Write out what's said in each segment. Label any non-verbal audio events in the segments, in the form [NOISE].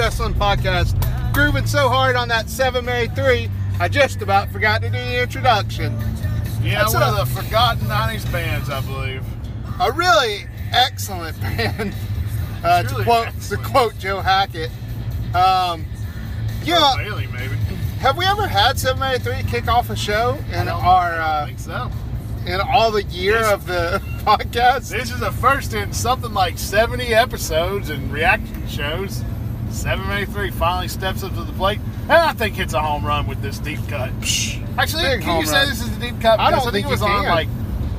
Wrestling Podcast. Grooving so hard on that 7 Mary 3, I just about forgot to do the introduction. Yeah, That's one a- of the forgotten 90s bands, I believe. A really excellent [LAUGHS] band, uh, to, quote, to quote Joe Hackett. Um, know, Bailey, maybe. have we ever had 7 Mary 3 kick off a show in our I uh, think so. in all the year Yes. of the [LAUGHS] podcast? This is the first in something like 70 episodes and reaction shows. 7 Mary 3 finally steps up to the plate, and I think hits a home run with this deep cut. Actually, Big can you say run. this is a deep cut? I don't I think think it was on like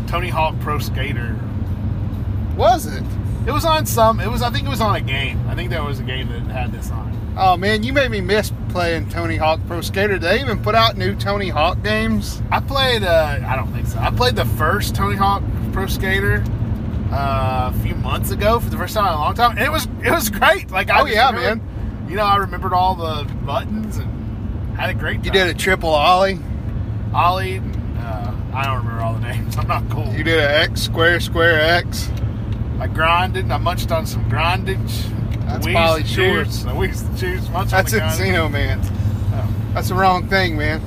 Tony Hawk Pro Skater. Was it? It was on some. It was. I think it was on a game. I think there was a game that had this on. Oh man, you made me miss playing Tony Hawk Pro Skater. Did they even put out new Tony Hawk games? I played. Uh, I don't think so. I played the first Tony Hawk Pro Skater uh, a few months ago for the first time in a long time, and it was it was great. Like, I Oh, yeah, remembered- You know, I remembered all the buttons and had a great. Time. You did a triple ollie. Ollie. Uh, I don't remember all the names. [LAUGHS] I'm not cool. You did a X square square X. I grinded. I munched on some grindage. That's Wheezed Pauly [LAUGHS] the Shore. juice. I wheezed the. Munched That's the grindage. Encino Man. Oh. That's the wrong thing, man.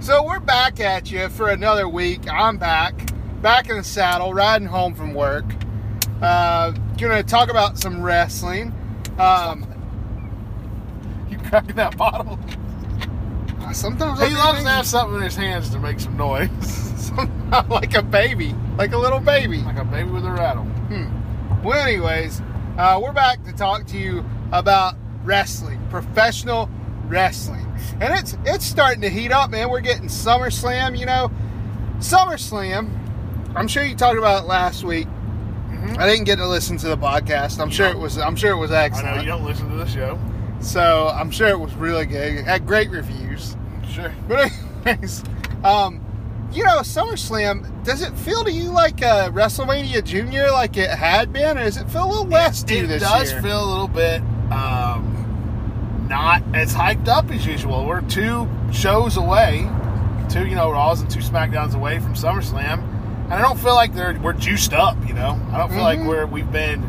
So we're back at you for another week. I'm back, back in the saddle, riding home from work. Uh, gonna talk about some wrestling. Um, You cracking that bottle? sometimes He loves to have something in his hands to make some noise, [LAUGHS] like a baby, like a little baby. like a baby with a rattle. Well, anyways, uh, we're back to talk to you about wrestling, professional wrestling, and it's it's starting to heat up, man. We're getting SummerSlam, you know, SummerSlam. I'm sure you talked about it last week. Mhm. I didn't get to listen to the podcast. I'm sure it was. I'm sure it was excellent. I know you don't listen to the show. So I'm sure it was really good. It had great reviews. Sure. But anyways, um, you know, SummerSlam, does it feel to you like uh, WrestleMania Junior like it had been, or does it feel a little less It this does year? feel a little bit um, not as hyped up as usual. We're two shows away, two you know Raws and two Smackdowns away from SummerSlam, and I don't feel like they're we're juiced up. You know, I don't feel like Mhm. we're we've been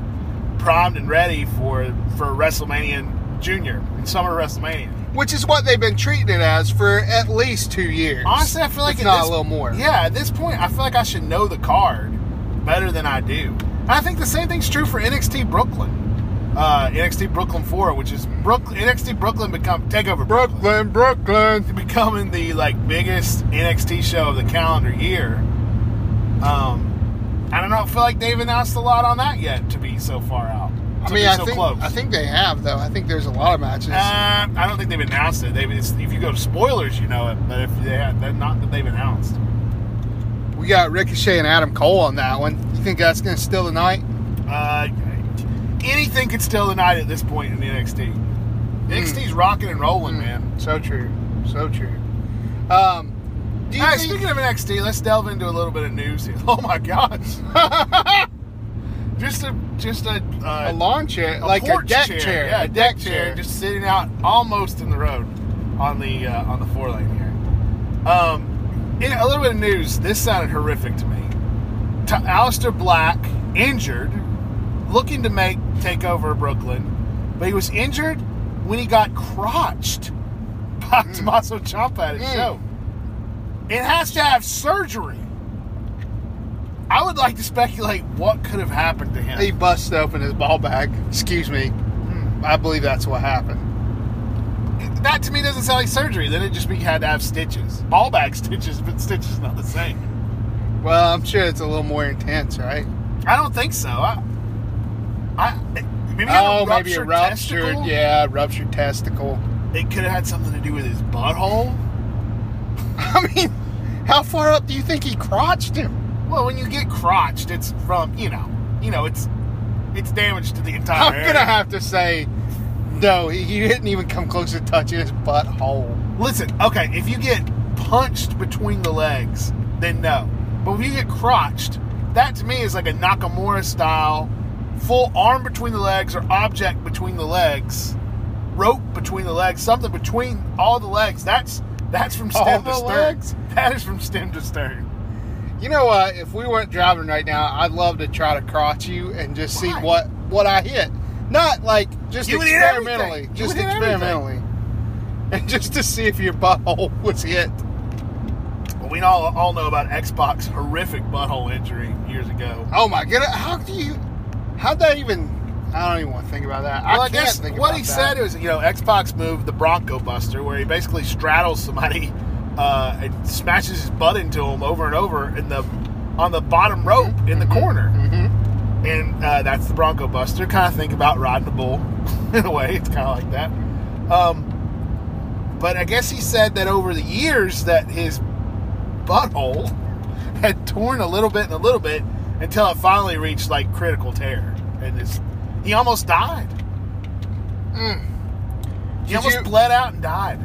primed and ready for for WrestleMania Junior and Summer WrestleMania. Which is what they've been treating it as for at least two years. Honestly, I feel like at not this- a little more. Yeah, at this point, I feel like I should know the card better than I do. And I think the same thing's true for NXT Brooklyn, uh, NXT Brooklyn Four, which is Brooklyn, NXT Brooklyn become Takeover Brooklyn, Brooklyn, Brooklyn. becoming the like biggest NXT show of the calendar year. Um, and I don't feel like they've announced a lot on that yet to be so far out. I mean, I so think close. I think they have though. I think there's a lot of matches. Uh, I don't think they've announced it. They've, it's, if you go to spoilers, you know it. But if they have, not that they've announced. we got Ricochet and Adam Cole on that one. You think that's going to steal the night? Uh, anything could steal the night at this point in the NXT. NXT's rocking and rolling, man. So true. So true. Um, do you All right, think- speaking of NXT, let's delve into a little bit of news here. [LAUGHS] Oh my gosh! [LAUGHS] just a just a, uh, a lawn chair, a like a deck chair, yeah, a deck chair. just sitting out almost in the road on the uh, on the four lane here. Um, in a little bit of news. This sounded horrific to me. T- Aleister Black injured, looking to make take over Brooklyn, but he was injured when he got crotched by Tommaso Ciampa at his Mm. show. It has to have surgery. I would like to speculate what could have happened to him. he busted open his ball bag. Excuse me. Hmm. I believe that's what happened. That to me doesn't sound like surgery. Then it just be had to have stitches, ball bag [LAUGHS] stitches, but stitches not the same. Well, I'm sure it's a little more intense, right? I don't think so. I, I maybe oh, a maybe a ruptured ruptured, testicle. yeah, ruptured testicle. It could have had something to do with his butthole. [LAUGHS] I mean, how far up do you think he crotched him? Well, when you get crotched, it's from you know, you know, it's it's damage to the entire. I'm area. gonna have to say, no, he, he didn't even come close to touching his butthole. Listen, okay, if you get punched between the legs, then no. But if you get crotched, that to me is like a Nakamura style, full arm between the legs or object between the legs, rope between the legs, something between all the legs. That's that's from [LAUGHS] All stem the to stern. legs? That is from stem to stern. You know what? If we weren't driving right now, I'd love to try to crotch you and just see what what I hit. Not like just You experimentally, just experimentally, [LAUGHS] and just to see if your butthole [LAUGHS] was hit. Well, we all all know about X-Pac horrific butthole injury years ago. Oh my god! How do you? How'd that even? I don't even want to think about that. Well, I I, guess think what he that. said was, you know, X-Pac moved the Bronco Buster, where he basically straddles somebody [LAUGHS] uh, and smashes his butt into him over and over in the on the bottom rope in the corner, Mhm. and uh, that's the Bronco Buster. Kind of think about riding a bull [LAUGHS] in a way. It's kind of like that. Um, but I guess he said that over the years that his butthole had torn a little bit and a little bit until it finally reached like critical tear, and his, he almost died. Mm. He almost you- bled out and died.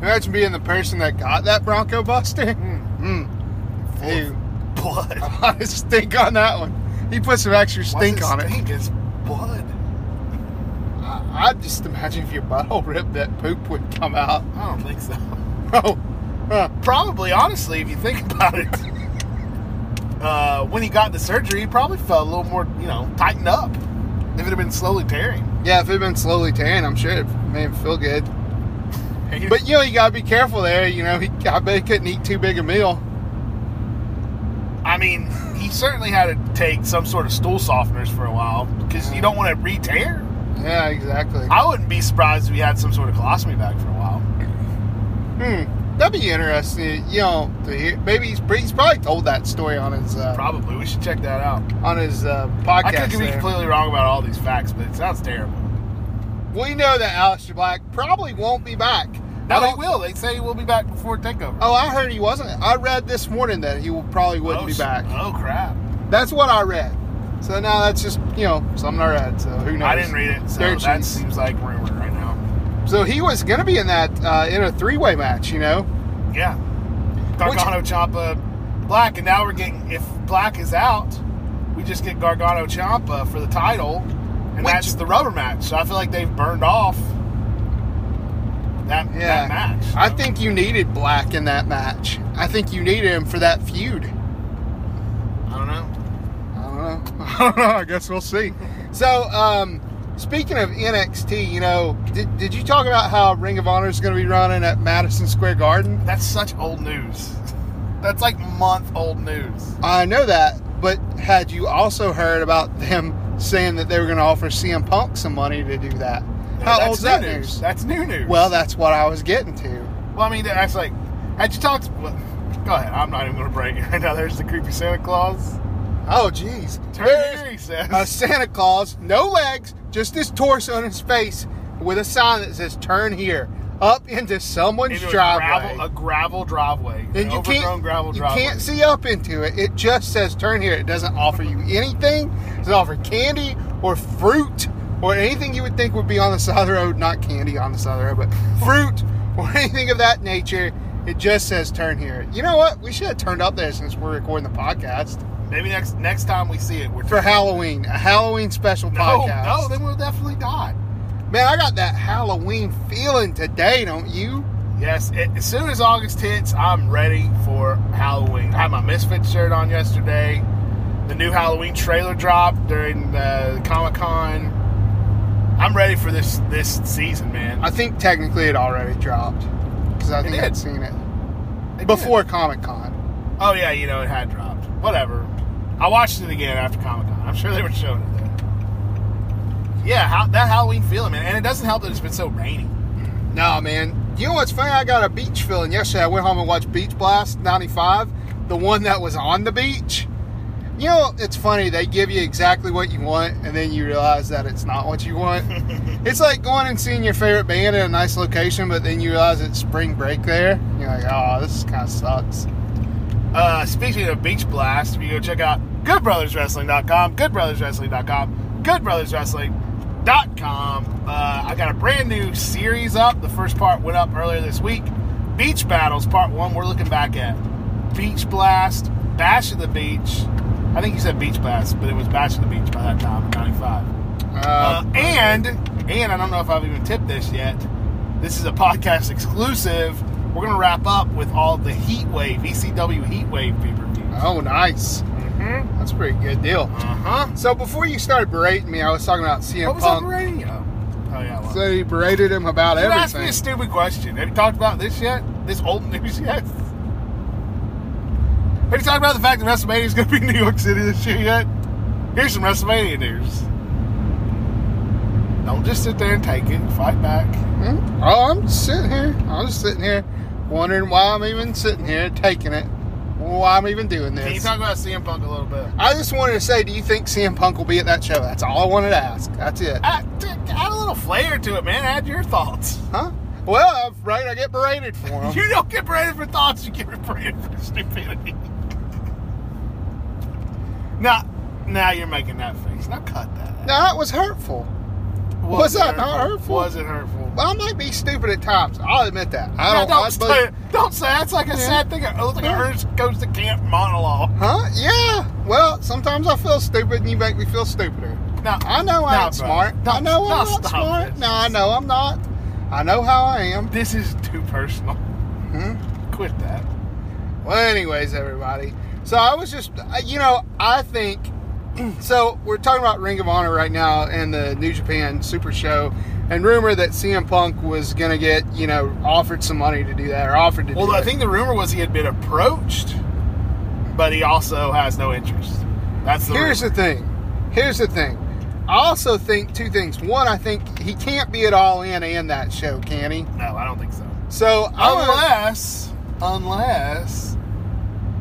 Imagine being the person that got that Bronco Buster. Mm. Mm. Hey, blood. a lot of stink on that one. He put some extra stink on it. it. Stink is blood. I, I just imagine if your butthole ripped, that poop would come out. I don't think so. [LAUGHS] Oh. Probably, honestly, if you think about it, [LAUGHS] uh, when he got the surgery, he probably felt a little more, you know, tightened up. If it had been slowly tearing. yeah. If it had been slowly tearing, I'm sure it made him feel good. But you know, you gotta be careful there. You know, he I bet he couldn't eat too big a meal. I mean, he certainly had to take some sort of stool softeners for a while because you don't want to re-tear. Yeah, exactly. I wouldn't be surprised if he had some sort of colostomy bag for a while. Hmm, that'd be interesting. You know, to hear. Maybe he's he's probably told that story on his uh, Probably. We should check that out. on his uh, I podcast. could be there. completely wrong about all these facts, but it sounds terrible. We know that Aleister Black probably won't be back. No, he will. They say he will be back before takeover. Oh, I heard he wasn't. I read this morning that he will probably wouldn't Oh, be back. Oh crap! That's what I read. So now that's just you know something I read. So who knows? I didn't read it, so Dirt that seems like rumor right now. So he was going to be in that uh, in a three way match. You know. Yeah, Gargano, Ciampa, Black, and now we're getting if Black is out, we just get Gargano, Ciampa for the title, and Which- that's the rubber match. So I feel like they've burned off that Yeah. that match. I think you needed Black in that match. I think you needed him for that feud. I don't know. I don't know. [LAUGHS] I don't know. I guess we'll see. So, um, speaking of NXT, you know, did, did you talk about how Ring of Honor is going to be running at Madison Square Garden? That's such old news. That's like month old news. I know that, but had you also heard about them saying that they were going to offer CM Punk some money to do that? How that's old's new that news? news? That's new news. Well, that's what I was getting to. Well, I mean, that's like, had you talked? Well, go ahead. I'm not even going to break it right now. There's the creepy Santa Claus. Oh, jeez. Turn There's here, he says. a Santa Claus, no legs, just his torso and his face, with a sign that says "Turn here," up into someone's Into a driveway. gravel, a gravel driveway, and an you can't, gravel you driveway. can't see up into it. It just says "Turn here." It doesn't offer you anything. It doesn't offer candy or fruit or anything you would think would be on the side of the road. Not candy on the side of the road, but fruit or anything of that nature. It just says "Turn here." You know what? We should have turned up there since we're recording the podcast Maybe next next time we see it, we're for Halloween, a Halloween special no, podcast. no, then we'll definitely die. Man, I got that Halloween feeling today, don't you? Yes, it, as soon as August hits, I'm ready for Halloween. I had my Misfit shirt on yesterday. The new Halloween trailer dropped during uh, Comic Con. I'm ready for this this season, man. I think technically it already dropped because I think. I'd seen it It before Comic Con. Oh yeah, you know it had dropped. Whatever. I watched it again after Comic Con. I'm sure they were showing it there. Yeah, how, that Halloween feeling, man, and it doesn't help that it's been so rainy. No, man. You know what's funny? I got a beach feeling yesterday. I went home and watched Beach Blast '95, the one that was on the beach. You know, it's funny. They give you exactly what you want, and then you realize that it's not what you want. [LAUGHS] it's like going and seeing your favorite band in a nice location, but then you realize it's spring break there. You're like, oh, this kind of sucks. Uh, speaking of Beach Blast, if you go check out goodbrotherswrestling.com, goodbrotherswrestling.com, goodbrotherswrestling.com. Uh, I got a brand new series up. The first part went up earlier this week. Beach Battles, part one, we're looking back at Beach Blast, Bash of the Beach. I think you said Beach Blast, but it was Bash of the Beach by that time in 95. Uh, Uh, and and I don't know if I've even tipped this yet. This is a podcast exclusive. We're gonna wrap up with all the Heat Wave ECW Heat Wave pay per views. oh, nice. Mm-hmm. That's a pretty good deal. Uh-huh. So before you started berating me, I was talking about CM What was I Punk. berating you? Oh, yeah. Well. So he berated him about everything. You asked me a stupid question. Have you talked about this yet? This old news yet? [LAUGHS] Have you talked about the fact that WrestleMania is going to be in New York City this year yet? Here's some WrestleMania news. Don't just sit there and take it. Fight back. Hmm? Oh, I'm just sitting here. I'm just sitting here, wondering why I'm even sitting here taking it. Why I'm even doing this. Can you talk about CM Punk a little bit? I just wanted to say, do you think CM Punk will be at that show? That's all I wanted to ask. That's it. Add, add a little flair to it, man. Add your thoughts. Huh? Well, I'm right. I get berated for him. [LAUGHS] You don't get berated for thoughts. You get berated for stupidity. [LAUGHS] now, now you're making that face. Now cut that. out. No, that was hurtful. Was it that not hurtful? Was it hurtful? Well, I might be stupid at times. I'll admit that. I don't. don't, I say, don't say that's like a sad thing. It looks like Yeah. Ernest goes to camp monologue. Huh? Yeah. Well, sometimes I feel stupid, and you make me feel stupider. Now, I know I am smart. I know I'm don't smart. this. No, I know I'm not. I know how I am. this is too personal. Hmm? Quit that. Well, anyways, everybody. So I was just, uh, you know, I think. [CLEARS THROAT] So we're talking about Ring of Honor right now and the New Japan Super Show, and rumor that CM Punk was gonna get, you know, offered some money to do that or offered to do Well, I it. think the rumor was he had been approached, but he also has no interest. That's the Here's rumor. the thing. Here's the thing. I also think two things. One, I think he can't be at all in and that show, can he? no, I don't think so. So Unless, unless,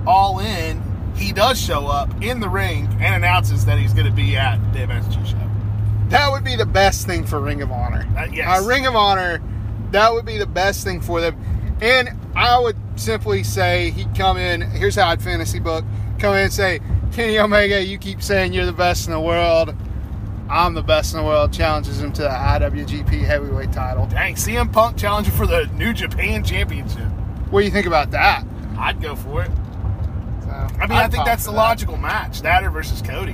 all in, he does show up in the ring and announces that he's going to be at the MSG show. that would be the best thing for Ring of Honor. Uh, yes. Uh, Ring of Honor, that would be the best thing for them. And I would simply say he'd come in. Here's how I'd fantasy book. Come in and say, Kenny Omega, you keep saying you're the best in the world. I'm the best in the world. Challenges him to the IWGP Heavyweight title. Dang, CM Punk challenging for the New Japan Championship. What do you think about that? I'd go for it. I mean, i I'd think that's the that. logical match. That versus Cody.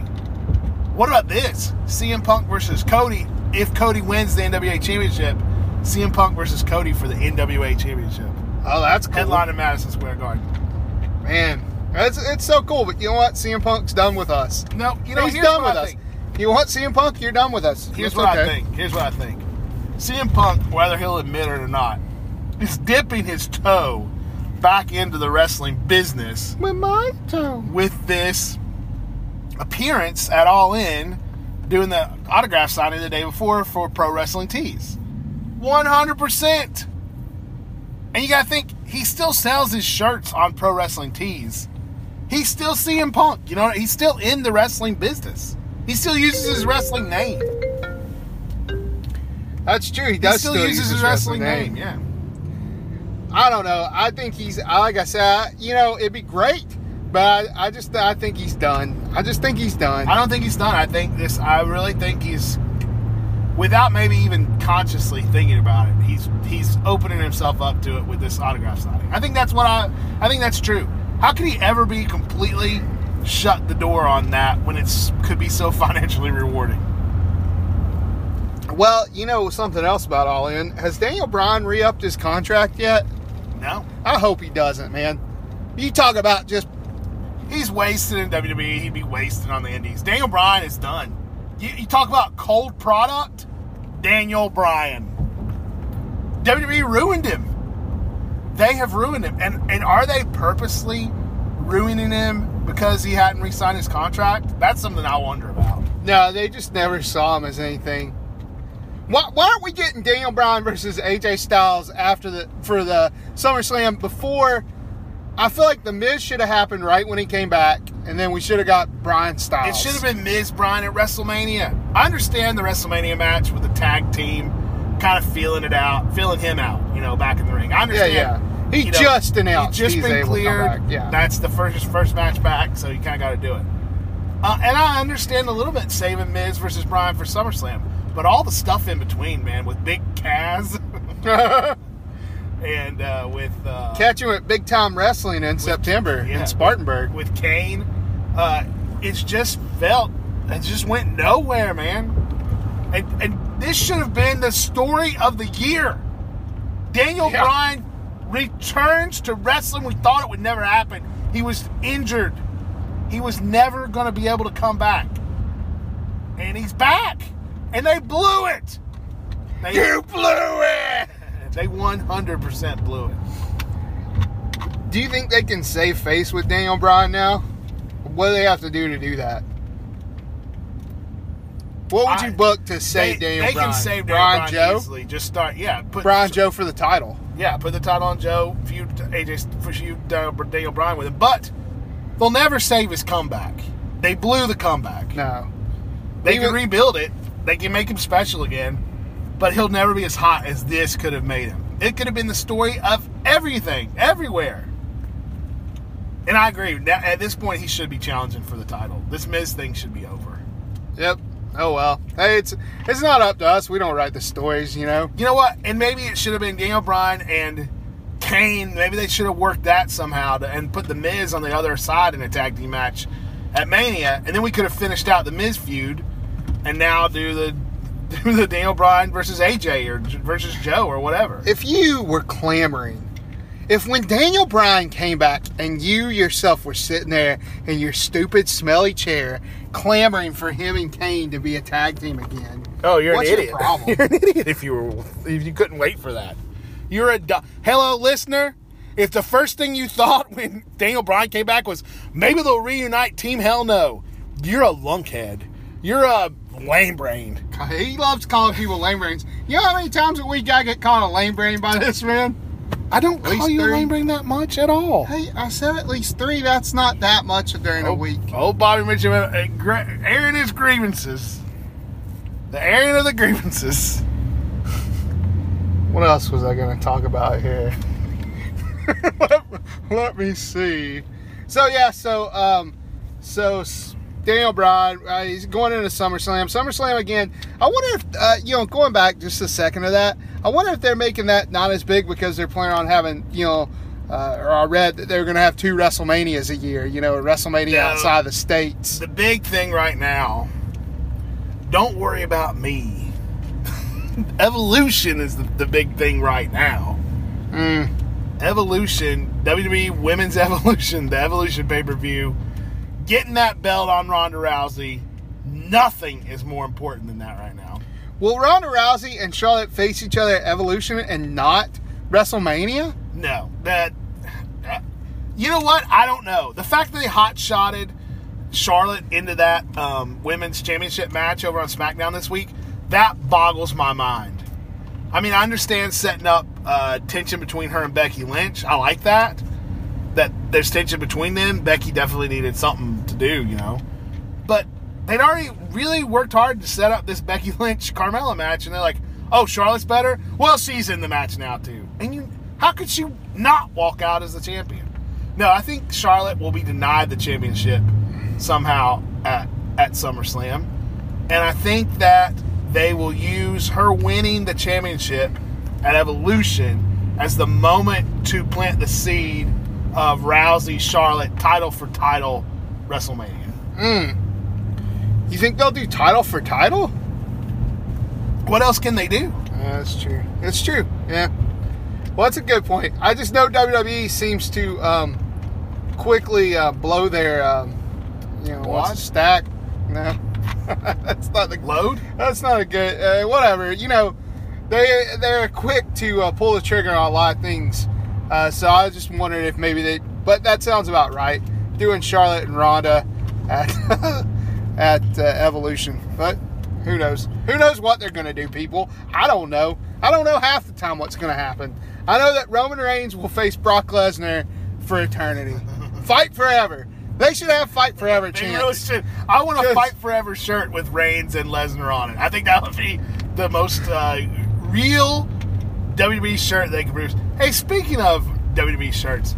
What about this? CM Punk versus Cody. If Cody wins the NWA Championship, CM Punk versus Cody for the NWA Championship. Oh, that's cool. Headline in Madison Square Garden. Man, it's, it's so cool. But you know what? CM Punk's done with us. No, you know, He's done with I us. think. You want CM Punk? You're done with us. Here's It's what I think. Here's what I think. CM Punk, whether he'll admit it or not, is dipping his toe back into the wrestling business With my with this appearance at All In, doing the autograph signing the day before for Pro Wrestling Tees. 100%. And you got to think, he still sells his shirts on Pro Wrestling Tees. He's still CM Punk. You know, he's still in the wrestling business. He still uses his wrestling name. That's true. He He does still, uses his wrestling name. Yeah. I don't know. I think he's. Like I said, I, you know, it'd be great, but I, I just, I think he's done. I just think he's done. I don't think he's done. I think this. I really think he's, without maybe even consciously thinking about it, he's he's opening himself up to it with this autograph signing. I think that's what I. I think that's true. How could he ever be completely shut the door on that when it's could be so [LAUGHS] financially rewarding? Well, you know something else about All In. Has Daniel Bryan re-upped his contract yet? No, I hope he doesn't, man. You talk about just he's wasted in WWE. He'd be wasted on the Indies. Daniel Bryan is done. You, you talk about cold product. Daniel Bryan. WWE ruined him. They have ruined him. And and are they purposely ruining him because he hadn't re-signed his contract? That's something I wonder about. no. They just never saw him as anything. Why, why aren't we getting Daniel Bryan versus AJ Styles after the for the SummerSlam before? I feel like the Miz should have happened right when he came back, and then we should have got Bryan Styles. It should have been Miz Bryan at WrestleMania. I understand the WrestleMania match with the tag team, kind of feeling it out, feeling him out, you know, back in the ring. I Yeah, understand. yeah. He you know, just announced he's just he's been cleared. yeah. That's the first first match back, so you kind of got to do it. Uh, and I understand a little bit saving Miz versus Bryan for SummerSlam, but all the stuff in between, man, with Big Cass [LAUGHS] and uh, with uh, Catch him at Big Time Wrestling in September yeah, in Spartanburg. with Kane, uh, it's just felt it just went nowhere, man. And, and this should have been the story of the year. Daniel Yeah. Bryan returns to wrestling. We thought it would never happen. He was injured he was never going to be able to come back. And he's back. And they blew it. They, You blew it. [LAUGHS] they 100% blew it. Do you think they can save face with Daniel Bryan now? What do they have to do to do that? What would I- you book to save they, Daniel they Bryan? can save Daniel Bryan Joe? easily. Just start, yeah. Put Bryan Joe for the title. Yeah, put the title on Joe. Feud AJ for feud uh, Daniel Bryan with him, but they'll never save his comeback. They blew the comeback. No. They Even- can rebuild it. They can make him special again, but he'll never be as hot as this could have made him. It could have been the story of everything, everywhere. And I agree. Now, at this point, he should be challenging for the title. This Miz thing should be over. Yep. Oh well. Hey, it's it's not up to us. We don't write the stories, you know. You know what? And maybe it should have been Daniel Bryan and Kane. Maybe they should have worked that somehow to, and put the Miz on the other side in a tag team match at Mania, and then we could have finished out the Miz feud, and now do the do the Daniel Bryan versus AJ or versus Joe or whatever. If you were clamoring, if when Daniel Bryan came back and you yourself were sitting there in your stupid smelly chair clamoring for him and Kane to be a tag team again. Oh, you're an your idiot. problem? [LAUGHS] You're an idiot if you were if you couldn't wait for that. You're a du- hello listener. If the first thing you thought when Daniel Bryan came back was maybe they'll reunite Team Hell No, you're a lunkhead. You're a lame brain. He loves calling people lame brains. You know how many times a week I get called a lame brain by this man? I don't least call you a lame brain that much at all. Hey, I said at least three. That's not that much during a week. Oh, Bobby Mitchell, uh, gra- airing his grievances. The airing of the grievances. What else was I going to talk about here? [LAUGHS] let, let me see. So yeah, so um, so Daniel Bryan, uh, he's going into SummerSlam. SummerSlam again. I wonder if uh, you know, going back just a second of that. I wonder if they're making that not as big because they're planning on having you know. Uh, or I read that they're going to have two WrestleManias a year. You know, a WrestleMania outside the states. The big thing right now, don't worry about me. [LAUGHS] Evolution is the, the big thing right now. Mm. Evolution, WWE Women's [LAUGHS] Evolution, the Evolution pay per view, getting that belt on Ronda Rousey. Nothing is more important than that right now. Will Ronda Rousey and Charlotte face each other at Evolution and not WrestleMania? No, that. You know what? I don't know. The fact that they hot shotted Charlotte into that um, women's championship match over on SmackDown this week, that boggles my mind. I mean, I understand setting up uh, tension between her and Becky Lynch. I like that. That there's tension between them. Becky definitely needed something to do, you know. But they'd already really worked hard to set up this Becky [LAUGHS] Lynch Carmella match, and they're like, "Oh, Charlotte's better. Well, she's in the match now too." And you, how could she not walk out as the champion? No, I think Charlotte will be denied the championship somehow at at SummerSlam, and I think that they will use her winning the championship at Evolution as the moment to plant the seed of Rousey Charlotte title for title WrestleMania. Mm. You think they'll do title for title? What else can they do? That's true. It's true. Yeah. Well, that's a good point. I just know WWE seems to um, quickly uh, blow their, um, you know, stack? No, [LAUGHS] that's not the Load? That's not a good. Uh, whatever. You know, they they're quick to uh, pull the trigger on a lot of things. Uh, so I was just wondering if maybe they. But that sounds about right. Doing Charlotte and Ronda at [LAUGHS] at uh, Evolution, but who knows? Who knows what they're going to do, people? I don't know. I don't know half the time what's going to happen. I know that Roman Reigns will face Brock Lesnar for eternity. [LAUGHS] Fight forever. They should have fight forever They chance. really should. I want a fight forever shirt with Reigns and Lesnar on it. I think that would be the most uh, real WWE shirt they can produce. Hey, speaking of WWE shirts,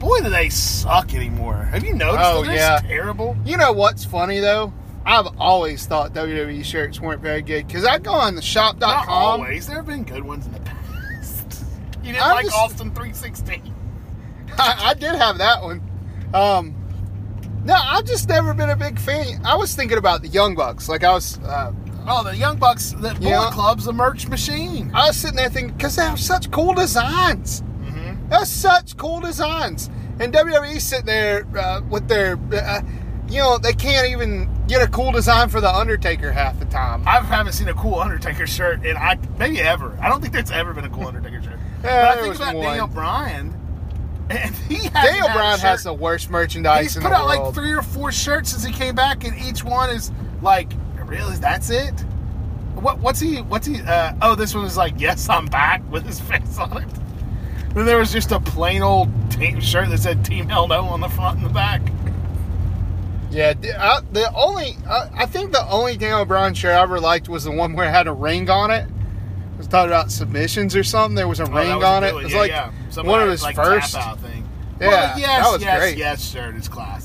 boy, do they suck anymore. Have you noticed? Oh, they're yeah. terrible. You know what's funny though? I've always thought WWE shirts weren't very good because I go on the Not shop.com. always. There have been good ones in the past. [LAUGHS] You didn't I'm like just- Austin 316. [LAUGHS] I, I did have that one. Um, no, I've just never been a big fan. I was thinking about the Young Bucks. Like I was, uh, Oh, the Young Bucks, the Bullet Yeah. Club's a merch machine. I was sitting there thinking because they have such cool designs. Mm-hmm. That's such cool designs. And WWE sitting there uh, with their. Uh, you know, they can't even get a cool design for the Undertaker half the time. I haven't seen a cool Undertaker shirt, and I maybe ever. I don't think there's ever been a cool Undertaker shirt. Yeah, [LAUGHS] but I think about one. Daniel Bryan, [LAUGHS] and he has Daniel Bryan has the worst merchandise He's in put the out world. like three or four shirts since he came back, and each one is like, really? That's it? What? What's he? What's he? Uh, oh, this one was like, yes, I'm back with his [LAUGHS] face on it. Then there was just a plain old team shirt that said Team Hell No on the front and the back. Yeah, the, I, the only I, I think the only Daniel Bryan shirt I ever liked was the one where it had a ring on it. It was talking about submissions or something. There was a Oh, ring was on good it. one. It was Yeah, like yeah. One of his like, first. thing. Yeah, well, yes, that was yes, great. yes shirt is classic.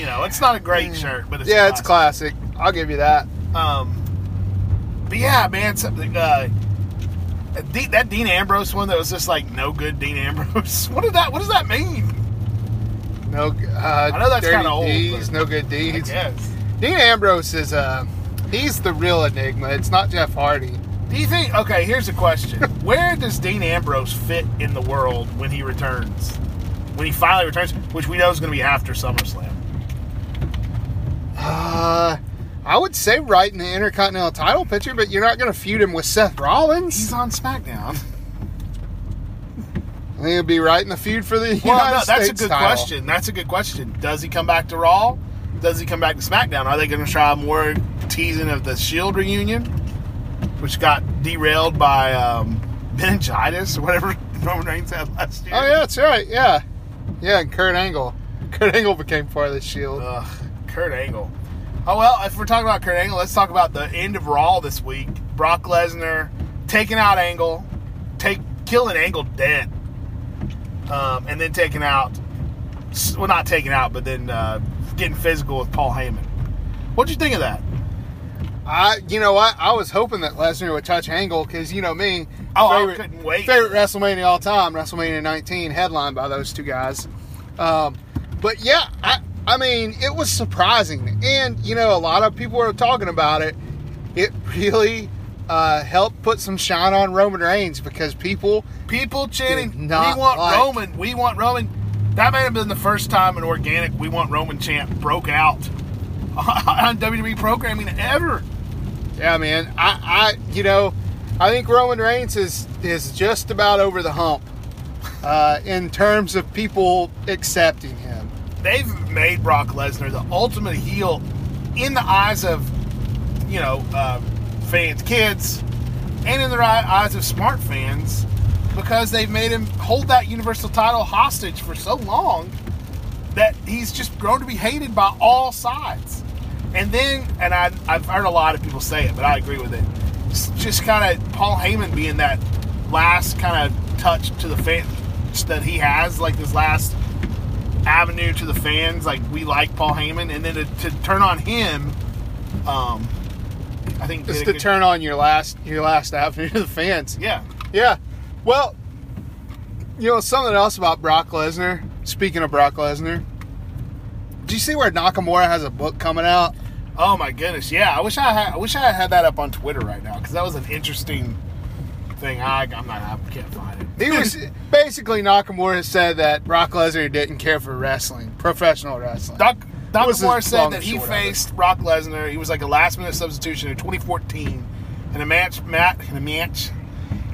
You know, it's not a great shirt, but it's yeah, classic. it's classic. I'll give you that. Um, but yeah, man, something. Uh, that Dean Ambrose one that was just like no good Dean Ambrose. [LAUGHS] What did that? What does that mean? No, uh, I know that's kinda old, D's, no good deeds. guess. Dean Ambrose is uh, he's the real enigma. It's not Jeff Hardy. Do you think? Okay, here's a question: [LAUGHS] Where does Dean Ambrose fit in the world when he returns? When he finally returns, which we know is going to be after SummerSlam. Uh, I would say right in the Intercontinental title picture, but you're not going to feud him with Seth Rollins. He's on SmackDown. I think he'll be right in the feud for the Well, no, that's a good title. question. That's a good question. Does he come back to Raw? Does he come back to SmackDown? Are they going to try more teasing of the Shield reunion, which got derailed by um, [LAUGHS] meningitis or whatever Roman Reigns had last year? Oh yeah, that's right. Yeah, yeah. And Kurt Angle. Kurt Angle became part of the Shield. Ugh, Kurt Angle. Oh well, if we're talking about Kurt Angle, let's talk about the end of Raw this week. Brock Lesnar taking out Angle, take killing Angle dead, um, and then taking out, well, not taking out, but then uh, getting physical with Paul Heyman. What'd you think of that? I, you know what? I was hoping that Lesnar would touch Angle because you know me. Oh, I couldn't wait. Favorite WrestleMania all time, WrestleMania 19, headlined by those two guys. Um, but yeah, I, I mean, it was surprising, and you know, a lot of people were talking about it. It really uh, helped put some shine on Roman Reigns because people People chanting, "We want like- Roman, we want Roman." That may have been the first time an organic "We want Roman" chant broke out [LAUGHS] on WWE programming ever. Yeah, man. I, I, you know, I think Roman Reigns is is just about over the hump uh, in terms of people accepting him. They've made Brock Lesnar the ultimate heel in the eyes of, you know, uh, fans, kids, and in the eyes of smart fans because they've made him hold that Universal title hostage for so long that he's just grown to be hated by all sides. And then, and I, I've heard a lot of people say it, but I agree with it. It's just kind of Paul Heyman being that last kind of touch to the fans that he has, like this last avenue to the fans. Like we like Paul Heyman, and then to, to turn on him, um, I think Just to good- turn on your last your last [LAUGHS] avenue to the fans. Yeah, Yeah. Well, you know something else about Brock Lesnar. Speaking of Brock Lesnar, do you see where Nakamura has a book coming out? Oh my goodness, yeah. I wish I had. I wish I had that up on Twitter right now because that was an interesting thing. I, I'm not. I can't find it. He was basically Nakamura said that Brock Lesnar didn't care for wrestling, professional wrestling. Doc, Doc was Moore his said that he short of it. faced Brock Lesnar. He was like a last minute substitution in 2014 in a match. Matt in a match.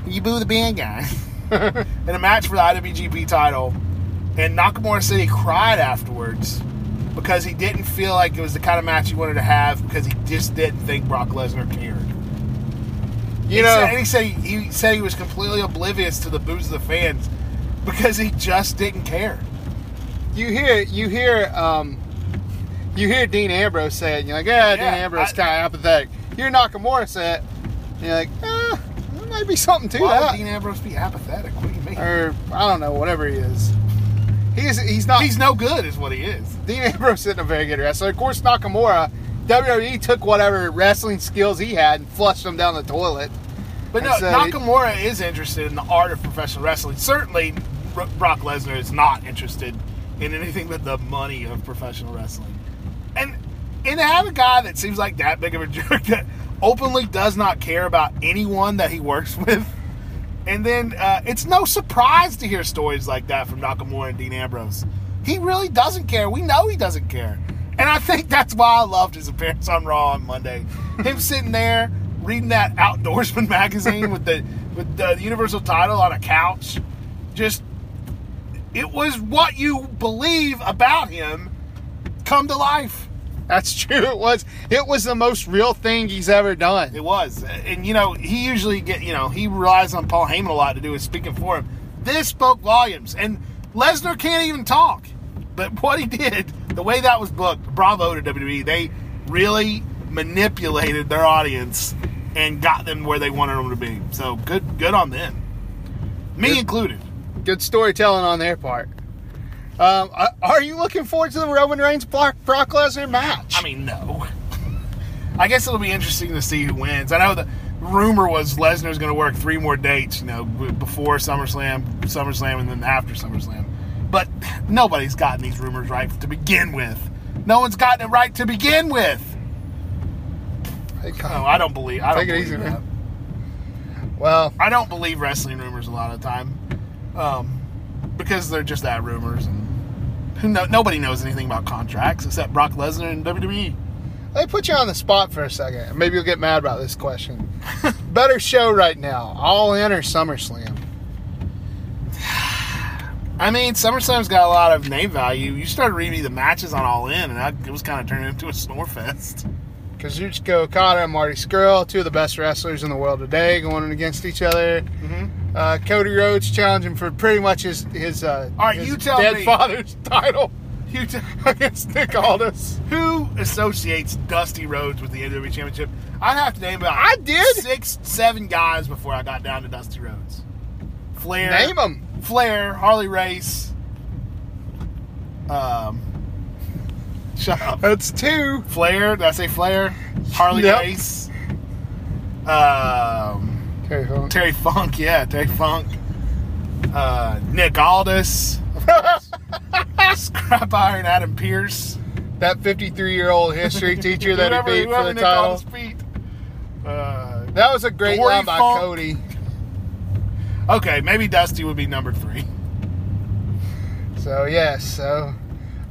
You boo the band guy. [LAUGHS] in a match for the IWGP title, and Nakamura said he cried afterwards because he didn't feel like it was the kind of match he wanted to have because he just didn't think Brock Lesnar cared. You He know, said, and he said he, he said he was completely oblivious to the boos of the fans because he just didn't care. you hear you hear um, you hear Dean Ambrose say it, and you're like, yeah, Dean Yeah, Ambrose I- kind of apathetic. You hear Nakamura say it, and you're like, eh, there might be something to Why that. would Dean Ambrose be apathetic? What do you mean? or I don't know, whatever he is. He's he's not. He's no good, is what he is. Dean Ambrose isn't a very good wrestler. Of course, Nakamura, WWE took whatever wrestling skills he had and flushed them down the toilet. But no, so Nakamura is interested in the art of professional wrestling. Certainly, Bro- Brock Lesnar is not interested in anything but the money of professional wrestling. And and to have a guy that seems like that big of a [LAUGHS] jerk that openly does not care about anyone that he works [LAUGHS] with. And then uh, it's no surprise to hear stories like that from Nakamura and Dean Ambrose. he really doesn't care. We know he doesn't care. And I think that's why I loved his appearance on Raw on Monday. Him [LAUGHS] sitting there reading that Outdoorsman [LAUGHS] magazine with the with the Universal title on a couch, just it was what you believe about him come to life. That's [LAUGHS] true. It was. It was the most real thing he's ever done. It was, and you know he usually get you know he relies on Paul Heyman a lot to do his speaking for him. This spoke volumes, and Lesnar can't even talk. But what he did, the way that was booked, bravo to WWE. They really manipulated their audience and got them where they wanted them to be. So good, good on them. Me Good. included. Good storytelling on their part. Um, are- you looking forward to the Roman Reigns Brock, Brock Lesnar match? I mean, no. [LAUGHS] I guess it'll be interesting to see who wins. I know the rumor was Lesnar's going to work three more dates, you know, before SummerSlam, SummerSlam, and then after SummerSlam. But nobody's gotten these rumors right to begin with. No one's gotten it right to begin with. Hey, No, I don't believe. I don't Take it easy, that. man. well, I don't believe wrestling rumors a lot of the time, um, because they're just that rumors, and who know, nobody knows anything about contracts except Brock Lesnar and. WWE. let me put you on the spot for a second. Maybe you'll get mad about this question. [LAUGHS] Better show right now, All In or SummerSlam? I mean, SummerSlam's got a lot of name value. You started reading me the matches on All In, and I, it was kind of turning into a [LAUGHS] snore fest. Kazuchika Okada and Marty Scurll, two of the best wrestlers in the world today, going against each other. Mm-hmm. Uh, Cody Rhodes challenging for pretty much his his, uh, All right, his you tell dead me. father's title You t- [LAUGHS] against Nick Aldis. who associates Dusty Rhodes with the NWA Championship? I'd have to name about I did. six, seven guys before I got down to Dusty Rhodes. Flair, Name them. Flair, Harley Race. Um, shut up. That's two. Flair, did I say Flair? Harley Yep. Race. Um. Hold on. Terry Funk, yeah, Terry Funk. Uh, Nick Aldis. [LAUGHS] Scrap Iron Adam Pearce. that 53 year old history [LAUGHS] teacher that Whoever- he beat for the Nick title. Uh, That was a great Dory line by Funk. Cody. Okay, maybe Dusty would be number three. So yes, so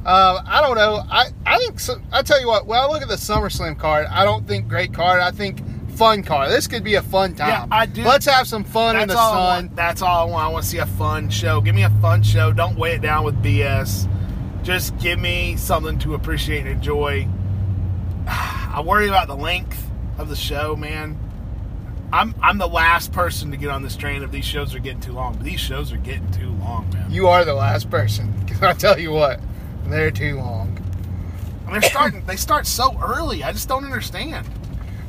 um, I don't know. I I think so, I tell you what. When I look at the SummerSlam card, I don't think great card. I think fun card. This could be a fun time. Yeah, I do. Let's have some fun in the. Sun. That's all I want. I want to see a fun show. Give me a fun show. Don't weigh it down with BS. Just give me something to appreciate and enjoy. [SIGHS] I worry about the length of the show, man. I'm I'm the last person to get on this train if these shows are getting too long. But these shows are getting too long, man. You are the last person. 'Cause I tell you what, they're too long. And they're starting. they start so early. I just don't understand.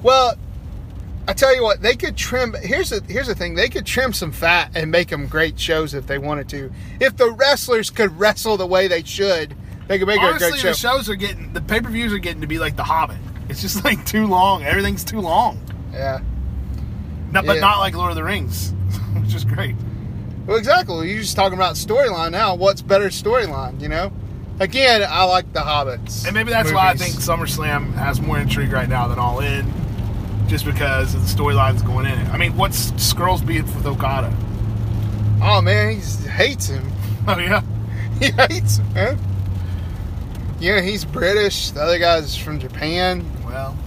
Well, I tell you what, they could trim. Here's the here's the thing: they could trim some fat and make them great shows if they wanted to. If the wrestlers could wrestle the way they should, they could make it a great show. the shows are getting the pay per views are getting to be like The Hobbit. It's just like too long. Everything's too long. yeah. No, but Yeah. not like Lord of the Rings, [LAUGHS] which is great. Well, exactly. You're just talking about storyline now. What's better storyline? You know. Again, I like the Hobbits. And maybe that's why I think SummerSlam has more intrigue right now than All In, just because of the storylines going in it. I mean, what's Scurll's beef with Okada? Oh man, he hates him. [LAUGHS] Oh yeah, He hates him, man. Yeah, he's British. The other guy's from Japan. well,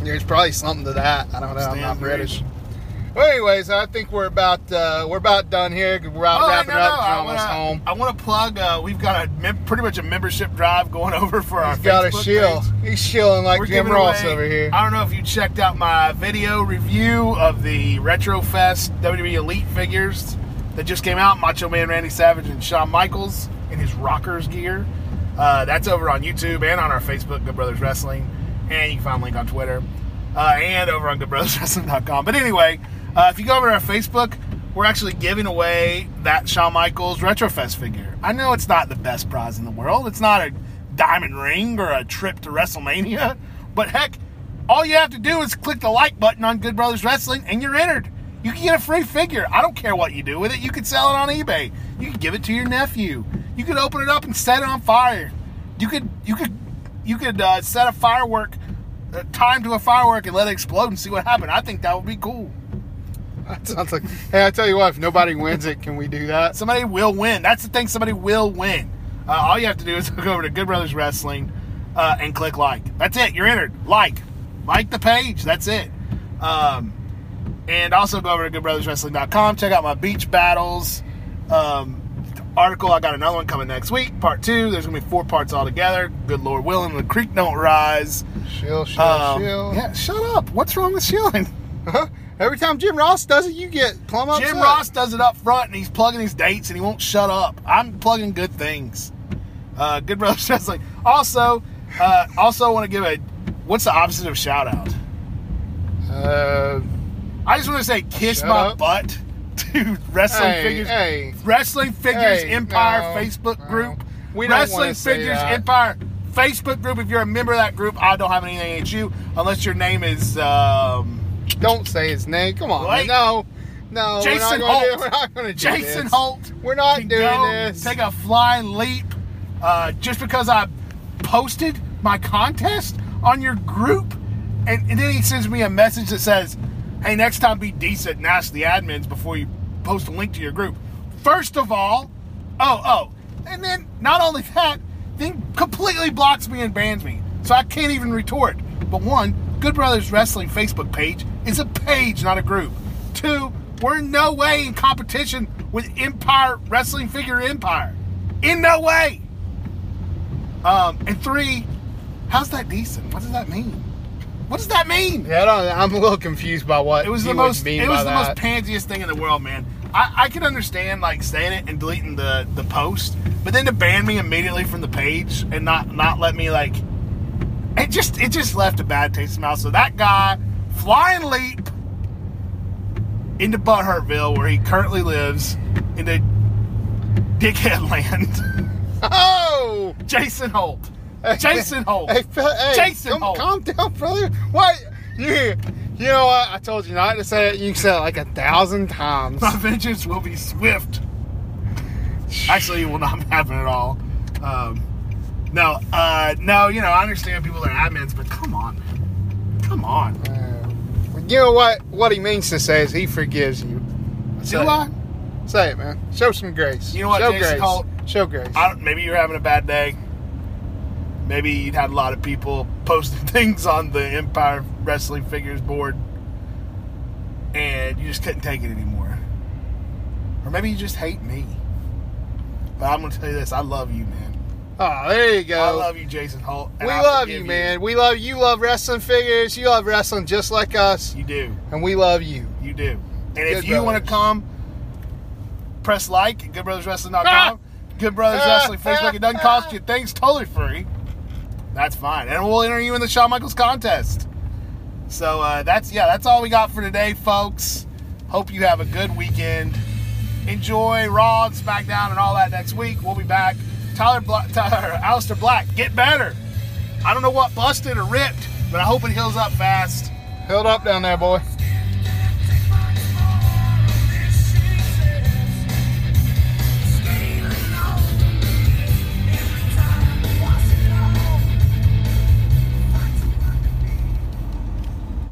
There's probably something to that. I don't know. I'm not British. reason. Well, anyways, I think we're about uh, we're about done here. We're about Oh, wrapping no, no, up. We're I wanna, home. I want to plug. Uh, we've got a mem- pretty much a membership drive going [LAUGHS] over for our He's got a Facebook shield. page. He's shilling like We're Jim Ross away- over here. I don't know if you checked out my video review of the Retro Fest WWE Elite figures that just came out. Macho Man Randy Savage and Shawn Michaels in his Rockers gear. Uh, that's over on YouTube and on our Facebook, Good Brothers Wrestling, and you can find a link on Twitter uh, and over on GoodBrothersWrestling.com. But anyway, uh, if you go over to our Facebook, we're actually giving away that Shawn Michaels Retrofest figure. I know it's not the best prize in the world. It's not a diamond ring or a trip to WrestleMania, [LAUGHS] but heck, all you have to do is click the like button on Good Brothers Wrestling and you're entered. You can get a free figure. I don't care what you do with it. You could sell it on eBay. You could give it to your nephew. You could open it up and set it on fire. You could you could you could uh, set a firework uh, time to a firework and let it explode and see what happened. I think that would be cool. That [LAUGHS] sounds like. Hey, I tell you what, if nobody wins it, can we do that? Somebody will win. That's the thing. Somebody will win. Uh, all you have to do is [LAUGHS] go over to Good Brothers Wrestling uh, and click like. That's it. You're entered. Like, like the page. That's it. Um, and also go over to goodbrotherswrestling.com. Check out my beach battles um, article. I got another one coming next week, part two. There's gonna be four parts altogether. Good Lord willing, the creek don't rise. Shill, shill, Um, shill. yeah, shut up. What's wrong with shilling? Every time Jim Ross does it, you get plumb upset. Jim Ross does it up front, and he's plugging his dates, and he won't shut up. I'm plugging good things. Uh, good brothers [LAUGHS] wrestling. Also, uh, also want to give a what's the opposite of shout out? Uh, I just want to say kiss my up. butt [LAUGHS] to wrestling hey, figures. hey. Wrestling Figures Hey, Empire no, Facebook no. group. We don't Wrestling Figures. Empire Facebook group. If you're a member of that group, I don't have anything against you unless your name is um, [LAUGHS] Don't say his name. Come on. Wait. No. No. Jason we're not gonna do, Holt. we're not going to do Jason this. Holt. We're not doing go this. Take a flying leap uh, just because I posted my contest on your group, and, and then he sends me a message that says, "Hey, next time be decent and ask the admins before you post a link to your group." First of all, oh oh, and then not only that, then completely blocks me and bans me, so I can't even retort. But one, Good Brothers Wrestling Facebook page is a page, not a group. Two, we're in no way in competition with Empire Wrestling Figure Empire. In no way. Um, and three, how's that decent? What does that mean? What does that mean? Yeah, I don't, I'm a little confused by what It was the most. mean It was the that. most pansiest thing in the world, man. I, I can understand like saying it and deleting the the post, but then to ban me immediately from the page and not not let me like, it just it just left a bad taste in my mouth. So that guy flying leap into Butthurtville, where he currently lives, into Dickhead [LAUGHS] Land. Oh! Jason Holt. Jason Holt. Hey, hey, Jason come- Holt. Calm down, brother. What? You, you know what? I told you not to say it. You said it like a thousand times. My vengeance will be swift. Actually, it will not [LAUGHS] happen at all. Um, no, uh, no, you know, I understand people that are admins, but come on, man. Come on. Uh, you know what? What he means to say is he forgives you. Do Say I? it. Say it, man. Show some grace. You know what, Show Jason grace. Show grace. I don't, maybe you're having a bad day. Maybe you'd had a lot of people posting [LAUGHS] things on the Empire Wrestling Figures board, and you just couldn't take it anymore. Or maybe you just hate me. But I'm going to tell you this: I love you, man. Oh, there you go. I love you, Jason Holt. we I love you, man. We love you. Love wrestling figures. You love wrestling just like us, You do. and we love you. You do. And if Good you want to come, press like at goodbrotherswrestling.com. [LAUGHS] Good Brothers Wrestling Facebook. It doesn't cost you. Things totally free. That's fine. And we'll enter you in the Shawn Michaels contest. So uh, that's yeah, that's all we got for today, folks. Hope you have a good weekend. Enjoy Raw and SmackDown and all that next week. We'll be back. Tyler Bla- Tyler Aleister Black, get better. I don't know what busted or ripped, but I hope it heals up fast. Held up down there, boy.